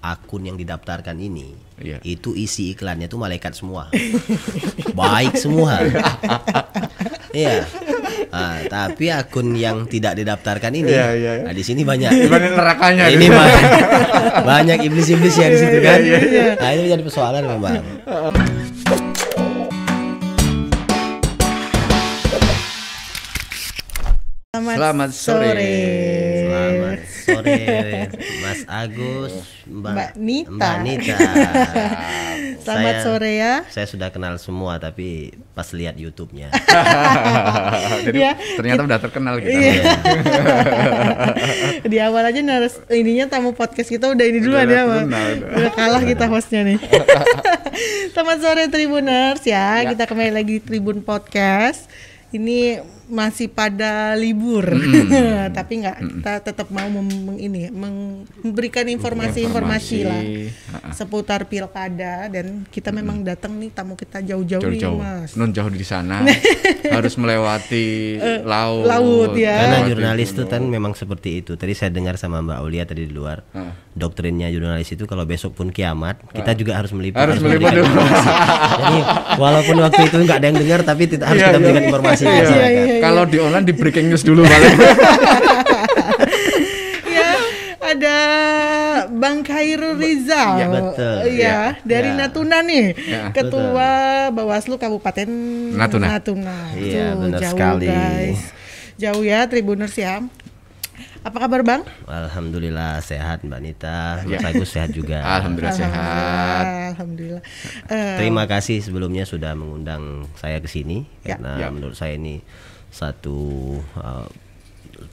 akun yang didaftarkan ini Iya. itu isi iklannya tuh malaikat semua, baik semua. Iya. Ah, tapi akun yang tidak didaftarkan ini, Iya, iya. nah, di sini banyak. Dibanding nerakanya. ini gitu. banyak, banyak iblis-iblis ya di situ kan. iya, iya. Nah itu jadi persoalan memang. Selamat, Selamat sore. Selamat sore, Mas Agus, Mbak, Mbak Nita. Mbak Nita. Selamat Saya- sore ya. Saya sudah kenal semua, tapi pas lihat YouTube-nya. Jadi Iya. ternyata udah terkenal kita. Iya. Di awal aja narus ininya tamu podcast kita udah ini duluan Udah ya, Bang. terkenal, udah. Udah kalah kita hostnya nih. Selamat sore Tribuners ya. Ya. Kita kembali lagi di Tribun Podcast. Ini masih pada libur, tapi nggak kita tetap mau mem- meng- ini meng- memberikan informasi-informasi lah Informasi. seputar pilkada dan kita memang datang nih tamu kita jauh-jauh nih Jauh-jauh. mas. Non jauh di sana. harus melewati laut. laut, ya. Karena jurnalis itu kan memang seperti itu. Tadi saya dengar sama Mbak Aulia tadi di luar. Heeh. Doktrinnya jurnalis itu kalau besok pun kiamat, kita juga harus meliput. Harus meliput dulu. informasi. Jadi walaupun waktu itu nggak ada yang dengar, tapi tidak harus Iya, kita iya. berikan informasi. ke Iya. Kalau di online di breaking news dulu paling. ya ada Bang Khairul Rizal Ya, betul. ya Ya, dari ya. Natuna nih Ya, ketua Bawaslu Kabupaten Natuna. Iya, Tuh, benar jauh, sekali. guys jauh ya Tribuners ya apa kabar Bang Alhamdulillah sehat Mbak Nita, Mas Ya. Agus sehat juga. Alhamdulillah sehat. Alhamdulillah Eh, Terima kasih sebelumnya sudah mengundang saya ke sini Ya. karena Ya. menurut saya ini satu uh,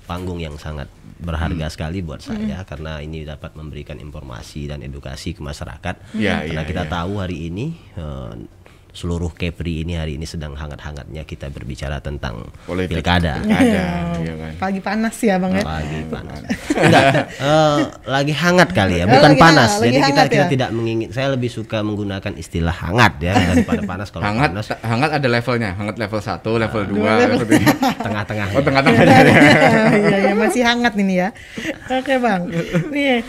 panggung yang sangat berharga sekali buat saya karena ini dapat memberikan informasi dan edukasi ke masyarakat. Ya, karena ya, kita ya. tahu hari ini uh, seluruh Kepri ini hari ini sedang hangat-hangatnya kita berbicara tentang Politik. pilkada. Ada, ya kan. pagi panas ya Bang ya Lagi panas. Enggak, eh, lagi hangat kali ya, bukan lagi panas. hangat, lagi Jadi kita hangat kita ya? tidak mengingin. Saya lebih suka menggunakan istilah hangat ya daripada panas. Kalau Hangat, panas hangat ada levelnya. Hangat level 1, level 2, Dua level. level 3. tengah-tengah. Oh, tengah-tengah. Iya ya masih hangat ini ya. Oke bang. Nih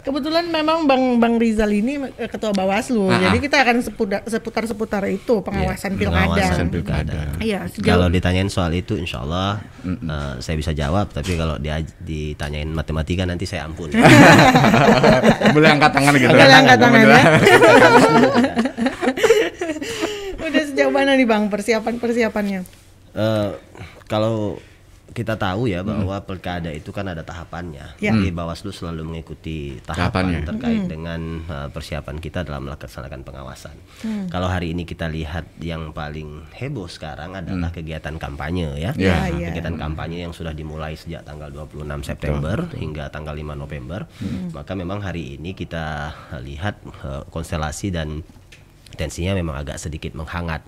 kebetulan memang bang bang Rizal ini eh, ketua Bawaslu. Ah, Jadi kita akan seputar seputar seputar itu pengawasan Iya, pilkada. pengawasan pilkada. Iya Kalau ditanyain soal itu, insya Allah eh, saya bisa jawab. Tapi kalau dia ditanyain matematika nanti saya ampun. Boleh angkat tangan gitu. Boleh angkat tangan ya. Udah sejauh mana nih bang persiapan persiapannya? Eh, kalau kita tahu ya bahwa pilkada itu kan ada tahapannya. Ya. Jadi Bawaslu selalu mengikuti tahapan Tahapannya. terkait dengan uh, persiapan kita dalam melaksanakan pengawasan. Kalau hari ini kita lihat yang paling heboh sekarang adalah kegiatan kampanye ya. Ya. Ya, ya. Kegiatan kampanye yang sudah dimulai sejak tanggal 26 September hingga tanggal 5 November. Maka memang hari ini kita lihat uh, konstelasi dan tensinya memang agak sedikit menghangat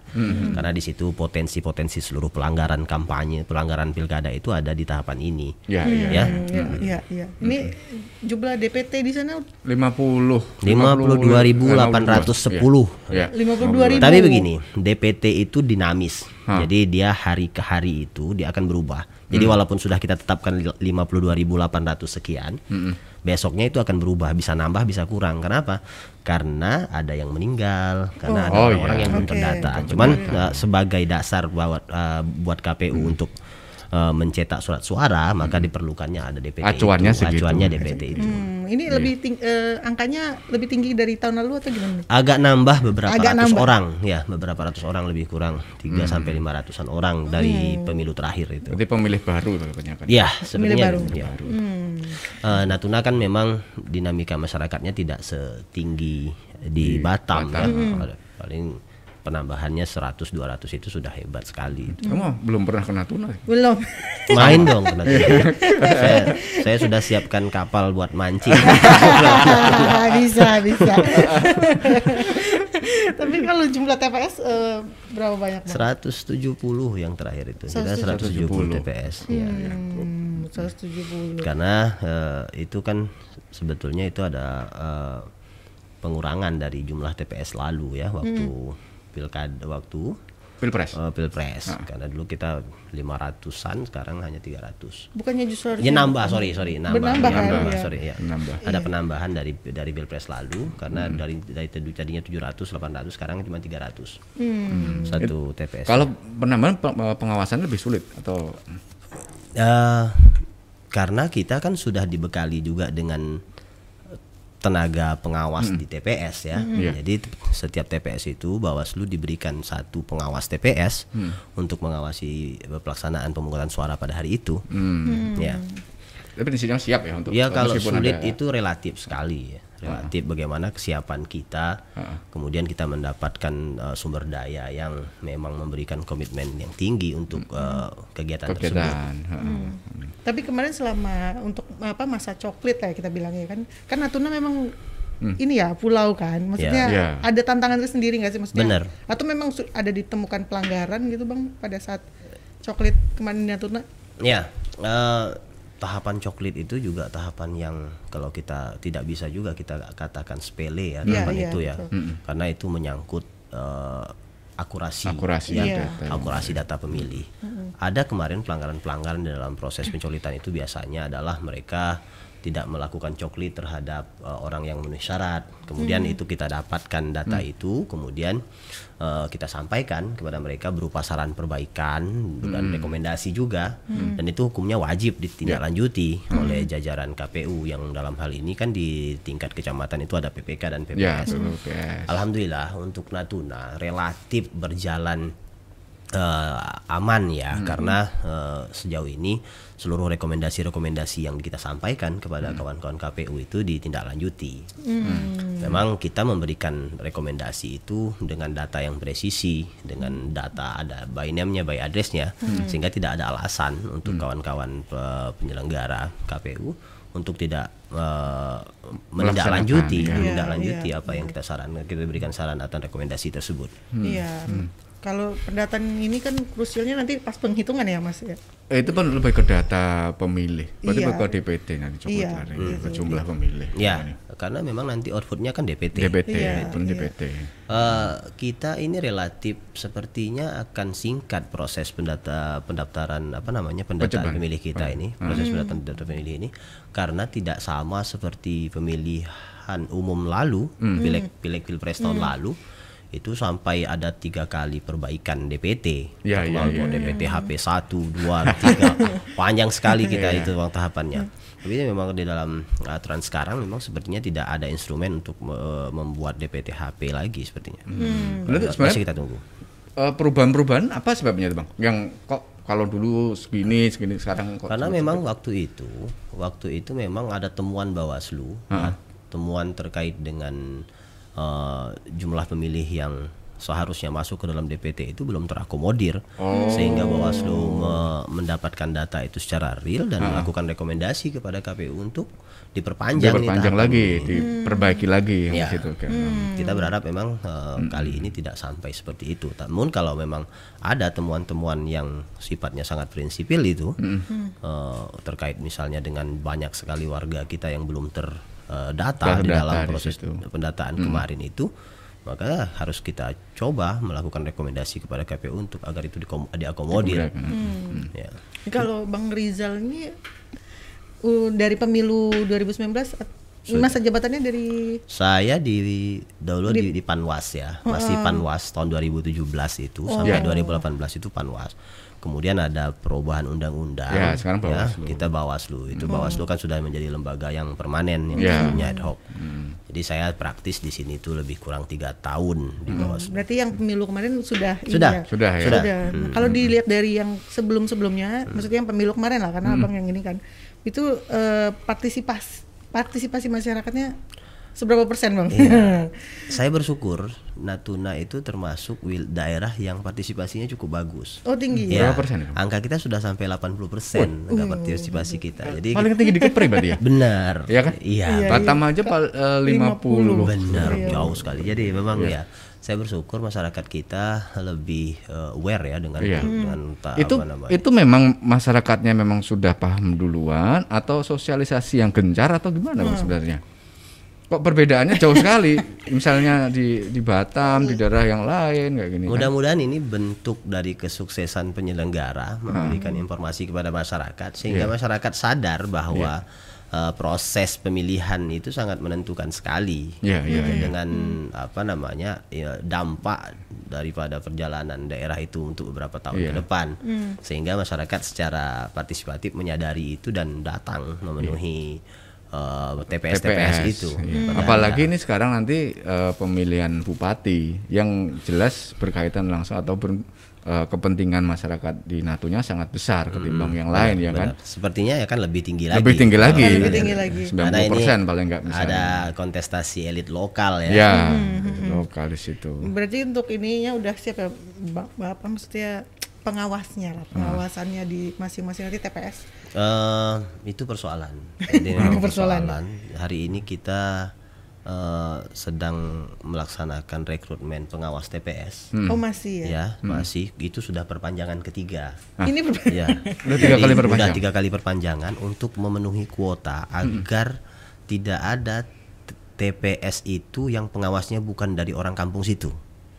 karena di situ potensi-potensi seluruh pelanggaran kampanye, pelanggaran pilkada itu ada di tahapan ini. Ya, ya. Ya, Iya iya iya. Ini jumlah DPT di sana 50. 52.810. Ya. 52 ribu. Tapi begini, DPT itu dinamis. Hah. Jadi dia hari ke hari itu dia akan berubah. Jadi Hmm. walaupun sudah kita tetapkan li- 52.800 sekian, besoknya itu akan berubah, bisa nambah, bisa kurang. Kenapa? Karena ada yang meninggal, karena ada Oh, orang-orang iya. yang belum terdata. Cuman uh, sebagai dasar buat uh, buat KPU untuk uh, mencetak surat suara, maka diperlukannya ada DPT. Acuannya itu. segitu. Acuannya DPT itu. Hmm, ini lebih ting- eh, angkanya lebih tinggi dari tahun lalu atau gimana? nih? agak nambah beberapa Agak ratus nambah. orang ya beberapa ratus orang lebih kurang 3 sampai lima ratusan orang dari Hmm. pemilu terakhir itu Berarti pemilih baru kebanyakan. ya Pemilih sebenarnya baru. ya. Hmm. Eh, Natuna kan memang dinamika masyarakatnya tidak setinggi di, Batam, ya Ada- paling penambahannya 100 200 itu sudah hebat sekali Kamu belum pernah ke Natuna? ya? Belum. main dong ke Natuna. saya, saya sudah siapkan kapal buat mancing bisa bisa. Tapi kalau jumlah TPS eh, berapa banyak? Bang? 170 yang terakhir itu kita 170 TPS ya, ya. Hmm, 170. karena eh, itu kan sebetulnya itu ada eh, pengurangan dari jumlah TPS lalu ya waktu pilkada waktu Pilpres. eh, pilpres. Karena dulu kita 500-an, sekarang hanya 300. Bukannya justru Ya nambah, sorry, sorry, nambah. Kan, Nambah, ya. sorry, ya. Nambah. Ada penambahan dari dari pilpres lalu karena dari dari tadi- tadinya 700, 800, sekarang cuma 300. Satu TPS. Kalau penambahan pe- pengawasan lebih sulit atau Eh, karena kita kan sudah dibekali juga dengan tenaga pengawas di TPS ya. Iya. Jadi setiap TPS itu Bawaslu diberikan satu pengawas TPS untuk mengawasi pelaksanaan pemungutan suara pada hari itu. Ya. tapi prinsipnya siap ya untuk Ya kalau sulit ada- itu relatif sekali ya. Relatif bagaimana kesiapan kita. Kemudian kita mendapatkan uh, sumber daya yang memang memberikan komitmen yang tinggi untuk uh, kegiatan, tersebut. kegiatan. heeh. Tapi kemarin selama untuk apa masa coklit ya kita bilangnya kan, kan Natuna memang ini ya pulau kan, maksudnya Hmm. Ya. ada tantangan tersendiri nggak sih maksudnya? Bener. Atau memang ada ditemukan pelanggaran gitu bang pada saat coklit kemarin di Natuna? Ya, eh, tahapan coklit itu juga tahapan yang kalau kita tidak bisa juga kita katakan sepele ya Iya, tahapan iya, itu ya, betul. karena itu menyangkut eh, akurasi, Akurasi Iya. data. akurasi data pemilih. Ada kemarin pelanggaran-pelanggaran dalam proses pencolitan itu biasanya adalah mereka tidak melakukan coklit terhadap uh, orang yang memenuhi syarat. Kemudian itu kita dapatkan data itu, kemudian uh, kita sampaikan kepada mereka berupa saran perbaikan dan rekomendasi juga. Dan itu hukumnya wajib ditindaklanjuti oleh jajaran KPU yang dalam hal ini kan di tingkat kecamatan itu ada PPK dan Ya, PPS. oke. Alhamdulillah untuk Natuna relatif berjalan eh, aman ya. Karena eh, sejauh ini seluruh rekomendasi-rekomendasi yang kita sampaikan kepada kawan-kawan KPU itu ditindaklanjuti. Memang kita memberikan rekomendasi itu dengan data yang presisi, dengan data ada by name-nya, by address-nya, sehingga tidak ada alasan untuk kawan-kawan pe- penyelenggara KPU untuk tidak eh, menindaklanjuti, ya. menindaklanjuti Iya, apa yang kita sarankan, kita berikan saran atau rekomendasi tersebut. Iya. Kalau pendataan ini kan krusialnya nanti pas penghitungan ya mas ya. Eh, itu kan lebih ke data pemilih. Berarti Iya. ke DPT nanti coba Iya, cari, iya, ke jumlah pemilih. Ya, Ini. karena memang nanti outputnya kan DPT. DPT, Iya, pun iya. DPT. Eh, kita ini relatif sepertinya akan singkat proses pendata pendaftaran apa namanya pendataan pemilih kita ini proses pendaftaran data pemilih ini karena tidak sama seperti pemilihan umum lalu pileg pileg pilpres tahun lalu itu sampai ada tiga kali perbaikan DPT Ya, ya, ya, DPT HP 1, 2, 3 panjang sekali kita itu uang tahapannya. Tapi memang di dalam aturan sekarang memang sepertinya tidak ada instrumen untuk me- membuat DPT HP lagi sepertinya. Berarti Masih sebenarnya kita tunggu. eh, perubahan-perubahan apa sebabnya tuh bang? Yang kok kalau dulu segini segini sekarang kok Karena memang waktu itu, waktu itu memang ada temuan Bawaslu, ya, temuan terkait dengan eh, jumlah pemilih yang seharusnya masuk ke dalam DPT itu belum terakomodir, sehingga Bawaslu me- mendapatkan data itu secara real dan melakukan rekomendasi kepada KPU untuk diperpanjang, diperpanjang lagi, ini. diperbaiki lagi Ya. situ kan. Kita berharap memang eh, kali ini tidak sampai seperti itu. Namun kalau memang ada temuan-temuan yang sifatnya sangat prinsipil itu eh, terkait misalnya dengan banyak sekali warga kita yang belum terdata di Terdata dalam di proses situ. pendataan kemarin itu, maka harus kita coba melakukan rekomendasi kepada KPU untuk agar itu diakomodir. Ya. Kalau Bang Rizal ini uh, dari pemilu 2019 at- masa jabatannya dari Saya di dahulu di, di Panwas ya, masih Panwas tahun 2017 itu sampai 2018 itu Panwas. Kemudian ada perubahan undang-undang. Ya, sekarang Bawaslu. kita Bawaslu. Itu Bawaslu kan sudah menjadi lembaga yang permanen yang Ya. sebelumnya ad hoc. Jadi saya praktis di sini itu lebih kurang tiga tahun di Bawaslu. berarti yang pemilu kemarin sudah ini Sudah. ya? Sudah ya. Sudah. Nah, kalau dilihat dari yang sebelum-sebelumnya, maksudnya yang pemilu kemarin lah, karena abang yang ini kan, itu eh, partisipasi partisipasi masyarakatnya seberapa persen bang? Iya. saya bersyukur Natuna itu termasuk wil- daerah yang partisipasinya cukup bagus. oh tinggi. Ya, Berapa persen, Bang? angka kita sudah sampai 80 persen angka partisipasi kita. Jadi Paling tinggi di Kepri berarti ya? benar. Iya kan? Iya, Batam aja pal- eh, 50. benar Iya. jauh sekali. Jadi memang ya saya bersyukur masyarakat kita lebih eh, aware ya dengan Iya. dengan ta- itu apa namanya. itu memang masyarakatnya memang sudah paham duluan atau sosialisasi yang gencar atau gimana bang sebenarnya? Kok perbedaannya jauh sekali. Misalnya di di Batam, di daerah yang lain kayak gini. kan. Mudah-mudahan ini bentuk dari kesuksesan penyelenggara memberikan informasi kepada masyarakat sehingga Iya. masyarakat sadar bahwa eh, proses pemilihan itu sangat menentukan sekali Iya, iya, Eh, iya. dengan apa namanya ya, dampak daripada perjalanan daerah itu untuk beberapa tahun Iya. ke depan sehingga masyarakat secara partisipatif menyadari itu dan datang memenuhi eh, TPS TPS, itu. iya. Pada Apalagi ini sekarang nanti eh, pemilihan bupati yang jelas berkaitan langsung atau ber- eh, kepentingan masyarakat di Natuna sangat besar ketimbang yang lain ya kan. Benar. Sepertinya ya kan lebih tinggi lagi. Lebih tinggi lagi. Oh, lebih tinggi lagi. 90% paling enggak misalnya. Ada kontestasi elit lokal ya. Ya, lokal di situ. Berarti untuk ininya udah siap ya, Ba- Bapak maksudnya pengawasnya lah, pengawasannya di masing-masing nanti TPS. Eh, itu persoalan. Memang Persoalan. persoalan. Hari ini kita eh, sedang melaksanakan rekrutmen pengawas TPS. Oh masih ya. Ya, masih itu sudah perpanjangan ketiga. Ini ber- Ya. Udah tiga kali perpanjang. Udah tiga kali perpanjangan untuk memenuhi kuota agar tidak ada TPS itu yang pengawasnya bukan dari orang kampung situ.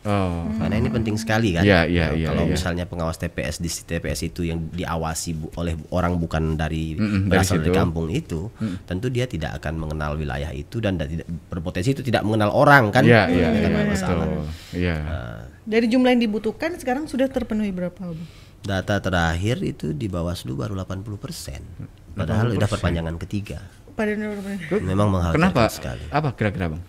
Oh. Karena ini penting sekali kan. Iya, iya, iya, Kalau iya. misalnya pengawas TPS di TPS itu yang diawasi bu- oleh orang bukan dari Mm-mm, dari berasal dari kampung itu, tentu dia tidak akan mengenal wilayah itu dan da- tidak berpotensi itu tidak mengenal orang kan. Iya, iya, kan iya. Iya. Dari jumlah yang dibutuhkan sekarang sudah terpenuhi berapa? Bang? Data terakhir itu di Bawaslu baru 80 persen. Padahal udah perpanjangan ketiga. Pada Memang mengkhawatirkan Kenapa? sekali. Apa kira-kira, Bang?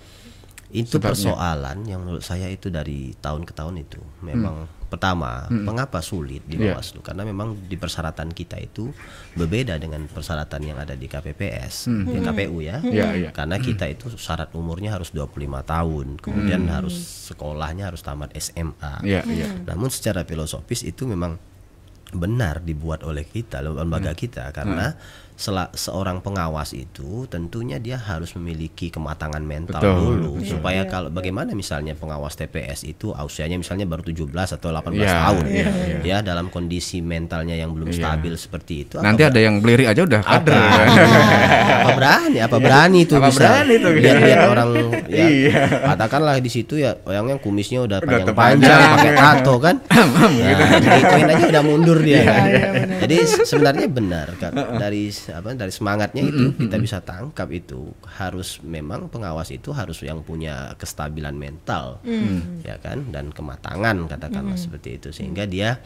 Itu Sebabnya? persoalan yang menurut saya itu dari tahun ke tahun itu memang pertama mengapa sulit di Iya. Bawaslu karena memang di persyaratan kita itu berbeda dengan persyaratan yang ada di KPPS, di KPU ya. Iya, iya. Karena kita itu syarat umurnya harus 25 tahun, kemudian harus sekolahnya harus tamat SMA. Iya, iya. Namun secara filosofis itu memang benar dibuat oleh kita lembaga Hmm. kita karena sela- seorang pengawas itu tentunya dia harus memiliki kematangan mental Betul. dulu supaya kalau bagaimana misalnya pengawas TPS itu usianya misalnya baru 17 atau 18 Iya, tahun iya, ya dalam kondisi mentalnya yang belum Iya. stabil seperti itu Nanti apa, ada yang belirik aja udah apa, kader. apa berani? Apa berani itu Apa bisa berani tuh, gitu. lihat-lihat orang ya? Iya. katakanlah di situ ya orangnya kumisnya udah Udah panjang-panjang pakai tato kan? Nah, digituin aja udah mundur dia. Kan. iya, jadi se- sebenarnya benar kan dari apa dari semangatnya itu kita bisa tangkap itu. Harus memang pengawas itu harus yang punya kestabilan mental. Ya kan? Dan kematangan katakanlah seperti itu. Sehingga dia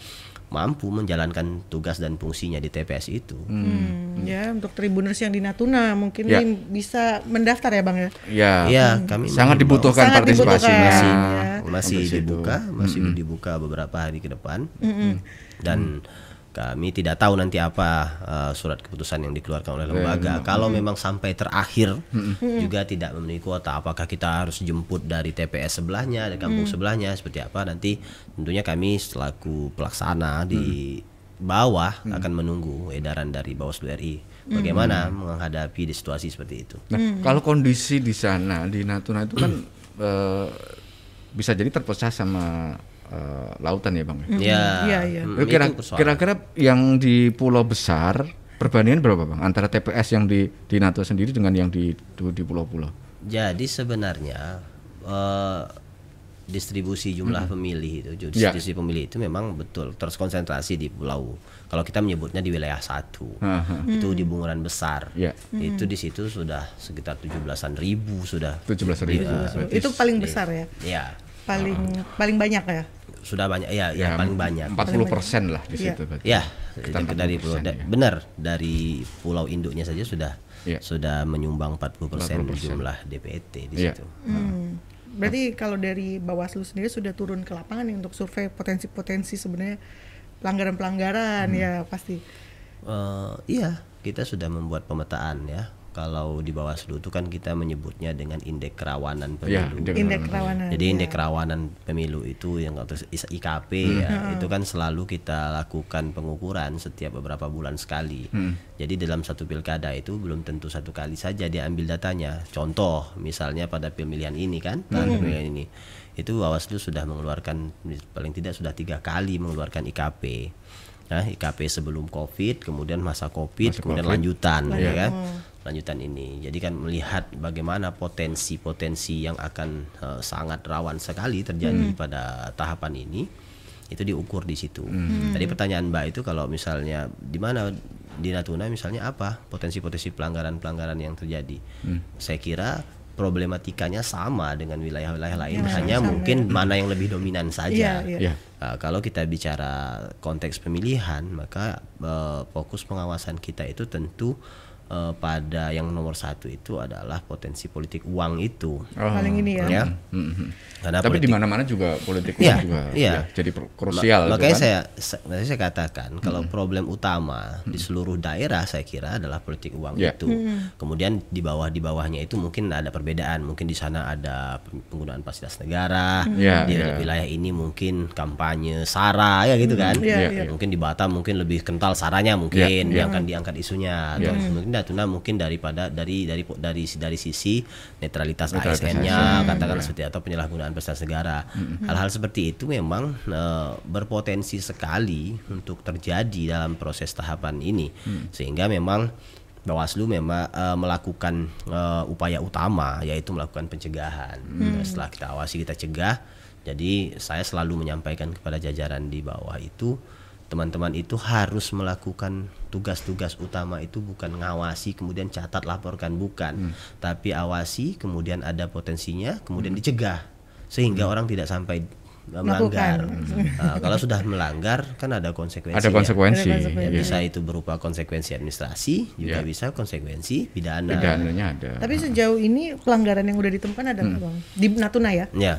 mampu menjalankan tugas dan fungsinya di TPS itu. Hmm, ya untuk tribuners yang di Natuna mungkin Ya. bisa mendaftar ya bang ya. Ya. Iya, kami Sangat dibutuhkan Sangat partisipasinya. dibutuhkan, masih ya. masih dibuka masih dibuka beberapa hari ke depan. Dan kami tidak tahu nanti apa uh, surat keputusan yang dikeluarkan oleh lembaga. Kalau memang sampai terakhir juga tidak memenuhi kuota. Apakah kita harus jemput dari TPS sebelahnya dari kampung sebelahnya seperti apa? Nanti tentunya kami selaku pelaksana di bawah akan menunggu edaran dari Bawaslu RI bagaimana menghadapi di situasi seperti itu? Nah, kalau kondisi di sana di Natuna itu kan eh, bisa jadi terpecah sama eh, lautan ya, Bang. ya Iya, iya. itu persoalan. Kira-kira yang di pulau besar perbandingan berapa, Bang? Antara TPS yang di di Natuna sendiri dengan yang di di pulau-pulau. Jadi sebenarnya eh, distribusi jumlah pemilih itu, ju- Ya. distribusi pemilih itu memang betul terkonsentrasi di pulau. Kalau kita menyebutnya di wilayah satu, Aha. itu di bunguran besar. Ya. Itu di situ sudah sekitar 17-an ribu sudah. 17.000. Di- Itu paling besar ya, Ya, paling paling banyak ya. sudah banyak. Ya, ya, paling banyak. 40 persen lah di Iya. situ. berarti. Ya, Sekitar dari 40% pulau da- ya. benar dari pulau induknya saja sudah Iya. sudah menyumbang 40%, 40%. jumlah DPT di Iya. situ. Hmm. Berarti kalau dari Bawaslu sendiri sudah turun ke lapangan nih untuk survei potensi-potensi sebenarnya pelanggaran-pelanggaran ya pasti. Eh, iya, kita sudah membuat pemetaan ya. Kalau di Bawaslu itu kan kita menyebutnya dengan indeks kerawanan Ya, pemilu. indeks Indeks kerawanan. Jadi ya. indeks kerawanan pemilu itu yang atau is- IKP ya, itu kan selalu kita lakukan pengukuran setiap beberapa bulan sekali. Jadi dalam satu pilkada itu belum tentu satu kali saja dia ambil datanya. Contoh misalnya pada pemilihan ini kan, tahun pemilihan ini itu Bawaslu sudah mengeluarkan paling tidak sudah tiga kali mengeluarkan IKP. Nah, IKP sebelum COVID, kemudian masa COVID, Masa kemudian COVID. lanjutan, ya kan. Lanjutan ini. Jadi kan melihat bagaimana potensi-potensi yang akan uh, sangat rawan sekali terjadi pada tahapan ini itu diukur di situ. Tadi pertanyaan Mbak itu kalau misalnya di mana di Natuna misalnya apa potensi-potensi pelanggaran-pelanggaran yang terjadi? Saya kira problematikanya sama dengan wilayah-wilayah lain, hanya mungkin mana yang lebih dominan saja. Iya. Ya. Uh, kalau kita bicara konteks pemilihan, maka uh, fokus pengawasan kita itu tentu uh, pada yang nomor satu itu adalah potensi politik uang itu, Paling ini ya. ya. Mhm. Karena Tapi di politik- mana-mana juga politik Iya, juga iya. ya, jadi krusial. Ma- itu makanya kan. saya sa- makanya saya katakan kalau problem utama di seluruh daerah saya kira adalah politik uang Ya. itu. Kemudian di bawah di bawahnya itu mungkin ada perbedaan. Mungkin di sana ada penggunaan fasilitas negara. Ya, di ya. wilayah ini mungkin kampanye sara ya gitu kan. Iya, Ya, iya. ya. Mungkin di Batam mungkin lebih kental saranya mungkin Ya, ya. yang akan diangkat isunya. Atau mungkin Natuna mungkin daripada dari dari dari dari sisi netralitas, Netralitas ASN-nya katakanlah seperti atau penyalahgunaan fasilitas negara. Hal-hal seperti itu memang eh, berpotensi sekali untuk terjadi dalam proses tahapan ini. Sehingga memang Bawaslu memang eh, melakukan eh, upaya utama yaitu melakukan pencegahan. Nah, Setelah kita awasi kita cegah. Jadi saya selalu menyampaikan kepada jajaran di bawah itu teman-teman itu harus melakukan tugas-tugas utama itu bukan ngawasi kemudian catat laporkan bukan tapi awasi kemudian ada potensinya kemudian dicegah sehingga orang tidak sampai uh, melanggar Nah, kalau sudah melanggar kan ada konsekuensi ada konsekuensi. Ada konsekuensi. Ya, Iya. bisa itu berupa konsekuensi administrasi juga Ya. bisa konsekuensi pidana Pidananya ada. Tapi sejauh ini pelanggaran yang udah ditemukan ada nggak bang? Di Natuna ya? Ya.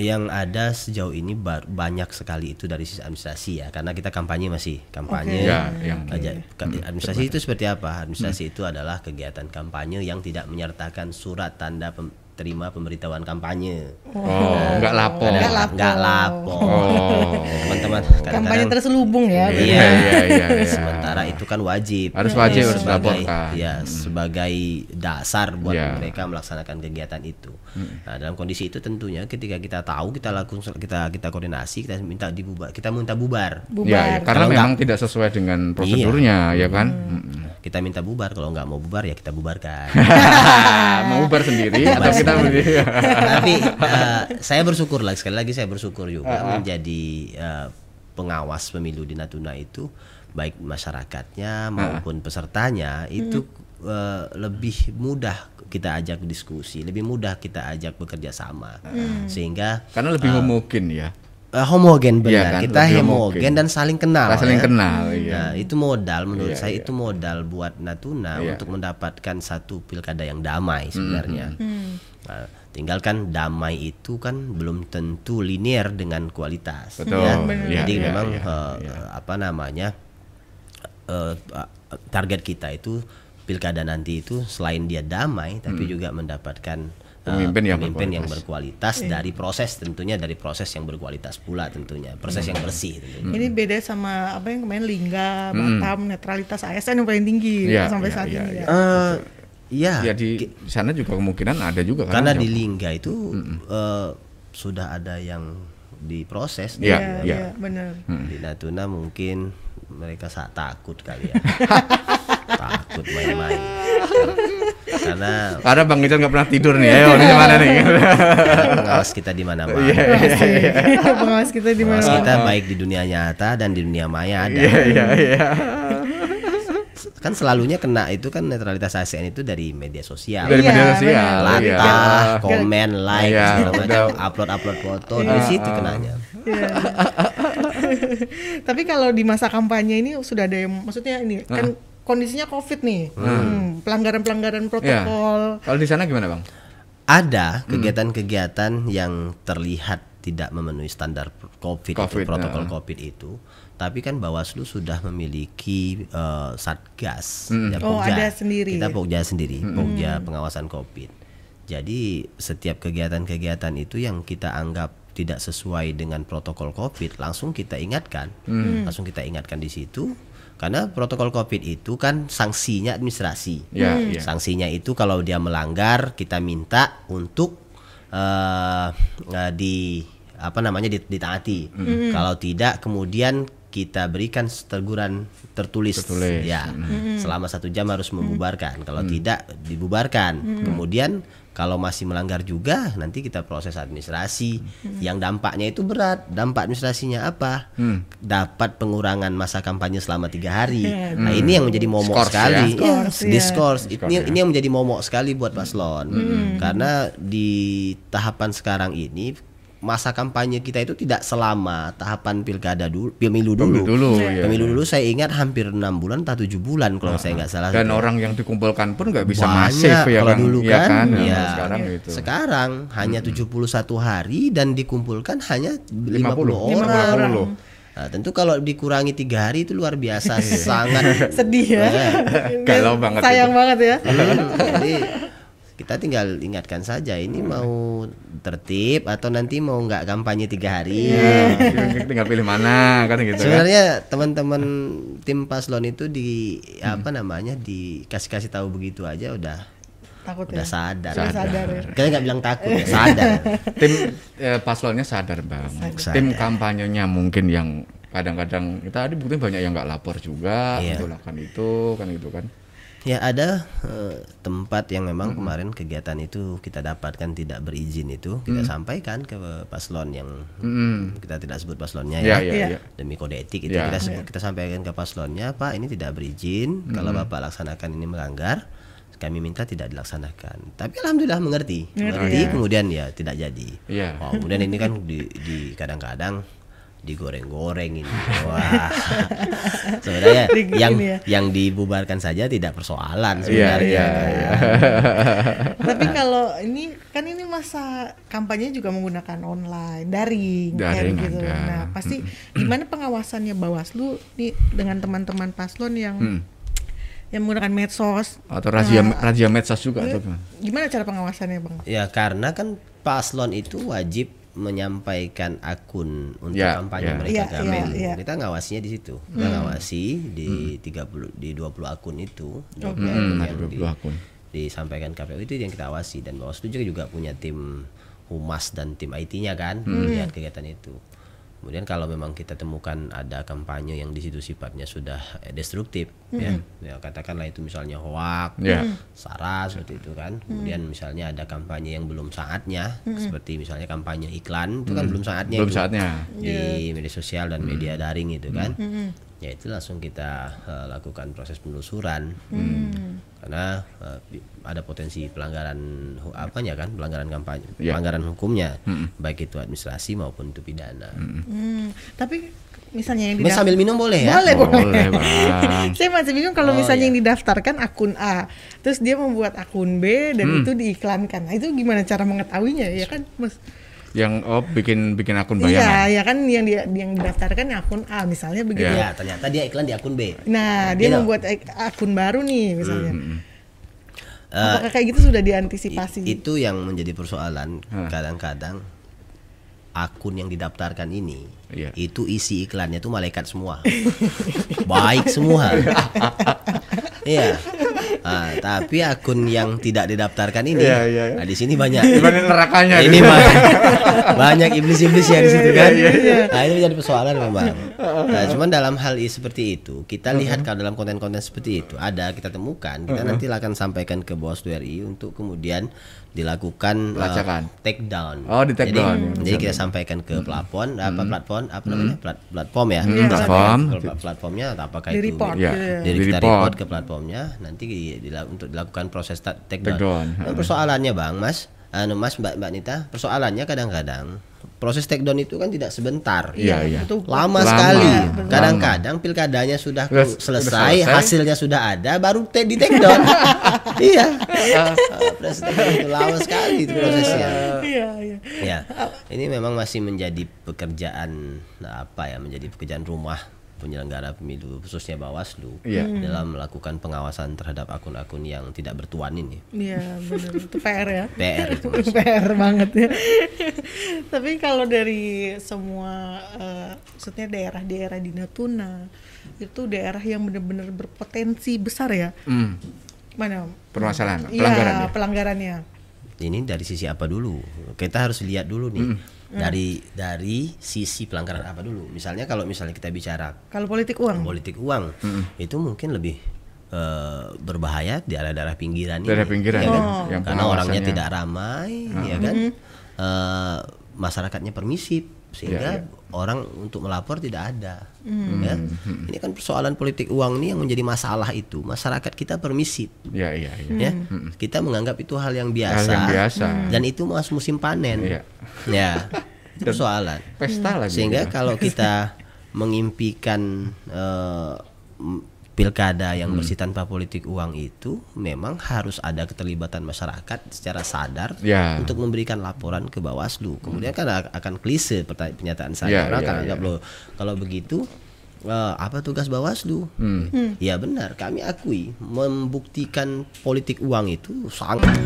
Yang ada sejauh ini bar- banyak sekali itu dari sisi administrasi ya, karena kita kampanye masih kampanye. Oke. Ya, yang aja. Ka- Administrasi itu seperti apa? Administrasi itu adalah kegiatan kampanye yang tidak menyertakan surat tanda pem- terima pemberitahuan kampanye. Oh, enggak lapor. Nggak lapor. Nggak lapor. Oh. Teman-teman Kampanye terselubung ya. Iya, Iya, iya, iya, iya. Sementara itu kan wajib. Harus wajib, harus sebagai, dilaporkan. Ya, sebagai dasar buat Iya. mereka melaksanakan kegiatan itu. Nah, dalam kondisi itu tentunya ketika kita tahu kita lakukan kita kita koordinasi, kita minta dibubar, kita minta bubar. Bubar. Ya, ya, karena Kalau memang tidak sesuai dengan prosedurnya, ya kan? Mm-mm. Kita minta bubar, kalau nggak mau bubar ya kita bubarkan. Mau ubar sendiri atau kita berdiri? Tapi eh, saya bersyukur lagi sekali lagi saya bersyukur juga menjadi eh, pengawas pemilu di Natuna itu baik masyarakatnya maupun pesertanya itu eh, lebih mudah kita ajak diskusi, lebih mudah kita ajak bekerja sama, sehingga Karena lebih homogen ya. Eh, homogen benar, kan, kita lebih homogen homogen. dan saling kenal. Saling ya. kenal, iya. Nah, itu modal menurut Iya, saya iya. itu modal buat Natuna Iya. untuk mendapatkan satu pilkada yang damai sebenarnya. Nah, tinggalkan damai itu kan belum tentu linear dengan kualitas. Betul, ya. Iya, Jadi iya, memang iya, eh, iya. apa namanya eh, target kita itu pilkada nanti itu selain dia damai tapi juga mendapatkan Pemimpin yang pemimpin yang berkualitas. berkualitas dari proses tentunya dari proses yang berkualitas pula tentunya proses yang bersih tentunya. Ini beda sama apa yang kemarin Lingga, Batam, netralitas ASN yang paling tinggi Iya, sampai iya, saat iya, ini iya. ya. Eh, Iya, Ya di sana juga kemungkinan ada juga kan. karena di Lingga itu eh, sudah ada yang diproses Iya, Iya, iya. iya, benar. di Natuna mungkin mereka saat takut kali ya takut main-main karena Karena Bang Ican nggak pernah tidur nih. Ayo, ini mana nih? pengawas kita di mana-mana Pengawas kita di pengawas mana? kita baik di dunia nyata dan di dunia maya ada Iya, iya, iya. kan selalunya kena itu kan netralitas ASN itu dari media sosial Dari Iya, media sosial. benar. iya. latah, komen, like, Iya, segala macam, upload upload foto di situ kenanya. Iya. Tapi kalau di masa kampanye ini sudah ada yang maksudnya ini kan kondisinya Covid nih. Hmm, Pelanggaran-pelanggaran protokol. Iya. Kalau di sana gimana, Bang? Ada kegiatan-kegiatan yang terlihat tidak memenuhi standar COVID, Covid, itu, protokol nah. COVID itu. Tapi kan Bawaslu sudah memiliki eh, satgas, ya, Oh, Pokja. ada sendiri. Kita Pokja sendiri, Pokja pengawasan COVID. Jadi setiap kegiatan-kegiatan itu yang kita anggap tidak sesuai dengan protokol COVID, langsung kita ingatkan, langsung kita ingatkan di situ. Karena protokol COVID itu kan sanksinya administrasi. Ya, iya. Sanksinya itu kalau dia melanggar kita minta untuk eh, eh, di apa namanya dit- ditaati. Kalau tidak kemudian kita berikan teguran tertulis, Tertulis, ya. Selama satu jam harus membubarkan. Kalau tidak dibubarkan. Kemudian kalau masih melanggar juga nanti kita proses administrasi. Yang dampaknya itu berat. Dampak administrasinya apa? Dapat pengurangan masa kampanye selama tiga hari. Nah ini yang menjadi momok Skors ya. sekali. Skors, ya. diskors ini, Skors, ya. ini yang menjadi momok sekali buat paslon. Karena di tahapan sekarang ini masa kampanye kita itu tidak selama tahapan pilkada dulu pemilu dulu Pemilu dulu, ya. pemilu dulu saya ingat hampir enam bulan atau tujuh bulan kalau saya nggak salah Dan orang yang dikumpulkan pun nggak bisa Banyak masif ya kalau kan? dulu Iya kan, Nah, ya. sekarang gitu. sekarang hanya 71 hari dan dikumpulkan hanya 50, 50 orang. 50. Nah, tentu kalau dikurangi tiga hari itu luar biasa sangat Sedih ya. Galau banget Sayang itu. banget ya. Jadi kita tinggal ingatkan saja ini mau tertib atau nanti mau nggak kampanye tiga hari. Iya, tinggal pilih mana kan gitu kan. Sebenarnya teman-teman tim paslon itu di apa namanya dikasih kasih tahu begitu aja udah Takut udah ya. sadar. Udah sadar ya. Kita nggak bilang takut, ya, sadar. Tim eh, paslonnya sadar bang. Sadar. Tim kampanyenya mungkin yang kadang-kadang kita ada bukti banyak yang nggak lapor juga Iya. untuk lakukan itu kan gitu kan. Ya ada eh, tempat yang memang kemarin kegiatan itu kita dapatkan tidak berizin itu kita sampaikan ke paslon yang Mm. kita tidak sebut paslonnya Ya ya. ya Iya. ya. Demi kode etik itu Ya. kita sebut- kita sampaikan ke paslonnya, Pak ini tidak berizin. Kalau Bapak laksanakan ini melanggar, kami minta tidak dilaksanakan. Tapi alhamdulillah mengerti, mengerti. Kemudian ya tidak jadi. Iya. Wow, kemudian ini kan di, di kadang-kadang digoreng-goreng ini. Wah. sebenarnya yang ya. yang dibubarkan saja tidak persoalan Iya sebenarnya. iya kan. iya. Tapi kalau ini kan ini masa kampanye juga menggunakan online, daring, kayak Daring gitu. ada. Nah, pasti gimana pengawasannya Bawaslu nih dengan teman-teman paslon yang Hmm. yang menggunakan medsos? Atau razia Nah, razia medsos juga atau gimana? gimana cara pengawasannya, Bang? Ya karena kan paslon itu wajib menyampaikan akun untuk Ya, kampanye ya. mereka Ya, ke ya, Menlu. ya. Kita ngawasinya di situ. Kita ngawasi di 30 di 20 akun itu. Oke. Yang Hmm, ada di- 20 akun. disampaikan KPU itu yang kita awasi dan Bawaslu juga juga punya tim humas dan tim IT-nya kan melihat kegiatan itu. Kemudian kalau memang kita temukan ada kampanye yang di situ sifatnya sudah eh, destruktif ya, ya katakanlah itu misalnya hoak, Ya. sara seperti itu kan. Kemudian misalnya ada kampanye yang belum saatnya seperti misalnya kampanye iklan itu kan belum saatnya Belum itu saatnya. di media sosial dan media daring itu kan. Ya itu langsung kita eh, lakukan proses penelusuran. Karena eh, di- ada potensi pelanggaran hu- apanya kan, pelanggaran kampanye, Ya. pelanggaran hukumnya, baik itu administrasi maupun itu pidana. Hmm, tapi misalnya yang didaftar sambil minum boleh ya? Boleh, boleh. Boleh. Saya masih bingung kalau Oh, misalnya iya. yang didaftarkan akun A, terus dia membuat akun B dan Hmm. itu diiklankan. Nah, itu gimana cara mengetahuinya ya kan, Mas? Yang oh bikin bikin akun Iya, bayangan. ya kan yang dia yang didaftarkan akun A misalnya begitu. Iya. Ya, ternyata dia iklan di akun B. Nah, dia Gitu. membuat akun baru nih misalnya. Eh, Apakah kayak gitu sudah diantisipasi? Itu yang menjadi persoalan kadang-kadang akun yang didaftarkan ini Iya. itu isi iklannya tuh malaikat semua. Baik semua. Iya Ah, tapi akun yang tidak didaftarkan ini Iya, iya, iya. nah, di sini banyak Dibanding nerakanya. ini gitu. banyak, banyak iblis-iblis ya di situ kan. Iya, Nah itu menjadi persoalan memang. Nah cuman dalam hal i- seperti itu kita lihat kalau dalam konten-konten seperti itu ada kita temukan kita nanti akan sampaikan ke Bawaslu RI untuk kemudian dilakukan uh, Pelacakan. take down. Oh, di take jadi, down, ya, Jadi kita sampaikan ke plafon apa platform apa namanya Plat- platform ya. Hmm, platform. ke platformnya atau apakah Di itu report, Ya, jadi di kita report. report ke platformnya nanti di- dila- untuk dilakukan proses ta- take Take down. down, Nah, persoalannya bang mas anu mas mbak mbak Nita persoalannya kadang-kadang proses take down itu kan tidak sebentar Iya, iya. Betul. lama, Lama, sekali betul. kadang-kadang pilkadanya sudah selesai, selesai. hasilnya sudah ada baru te- di take down iya Ah, proses take down itu lama sekali itu prosesnya Iya, iya. ya ini memang masih menjadi pekerjaan nah, apa ya menjadi pekerjaan rumah penyelenggara pemilu khususnya Bawaslu Iya. dalam melakukan pengawasan terhadap akun-akun yang tidak bertuan ini Iya, benar itu PR ya. PR itu. PR banget ya. Tapi kalau dari semua eh, maksudnya daerah-daerah di Natuna itu daerah yang benar-benar berpotensi besar ya. Hmm, Mana? permasalahan, Iya, pelanggaran ya. pelanggarannya. ini dari sisi apa dulu? Kita harus lihat dulu nih dari dari sisi pelanggaran apa dulu. Misalnya kalau misalnya kita bicara Kalau politik uang. politik uang itu mungkin lebih eh, berbahaya di daerah-daerah pinggiran Daerah ini, pinggiran ya ya, kan? yang karena orangnya tidak ramai, ya kan, Eh, masyarakatnya permisif sehingga Ya, orang untuk melapor tidak ada. Ya. Ini kan persoalan politik uang ini yang menjadi masalah itu masyarakat kita permisif. Ya, iya, iya. Ya, kita menganggap itu hal yang biasa, Hal yang biasa. dan itu mas musim panen, Iya. ya, itu persoalan Pesta lagi. sehingga gitu. kalau kita mengimpikan m- pilkada yang bersih tanpa politik uang itu memang harus ada keterlibatan masyarakat secara sadar Ya. untuk memberikan laporan ke Bawaslu. Kemudian kan a- akan klise pernyataan saya Ya, orang ya, akan ya. anggap loh kalau begitu eh, apa tugas Bawaslu? Ya benar, kami akui membuktikan politik uang itu sangat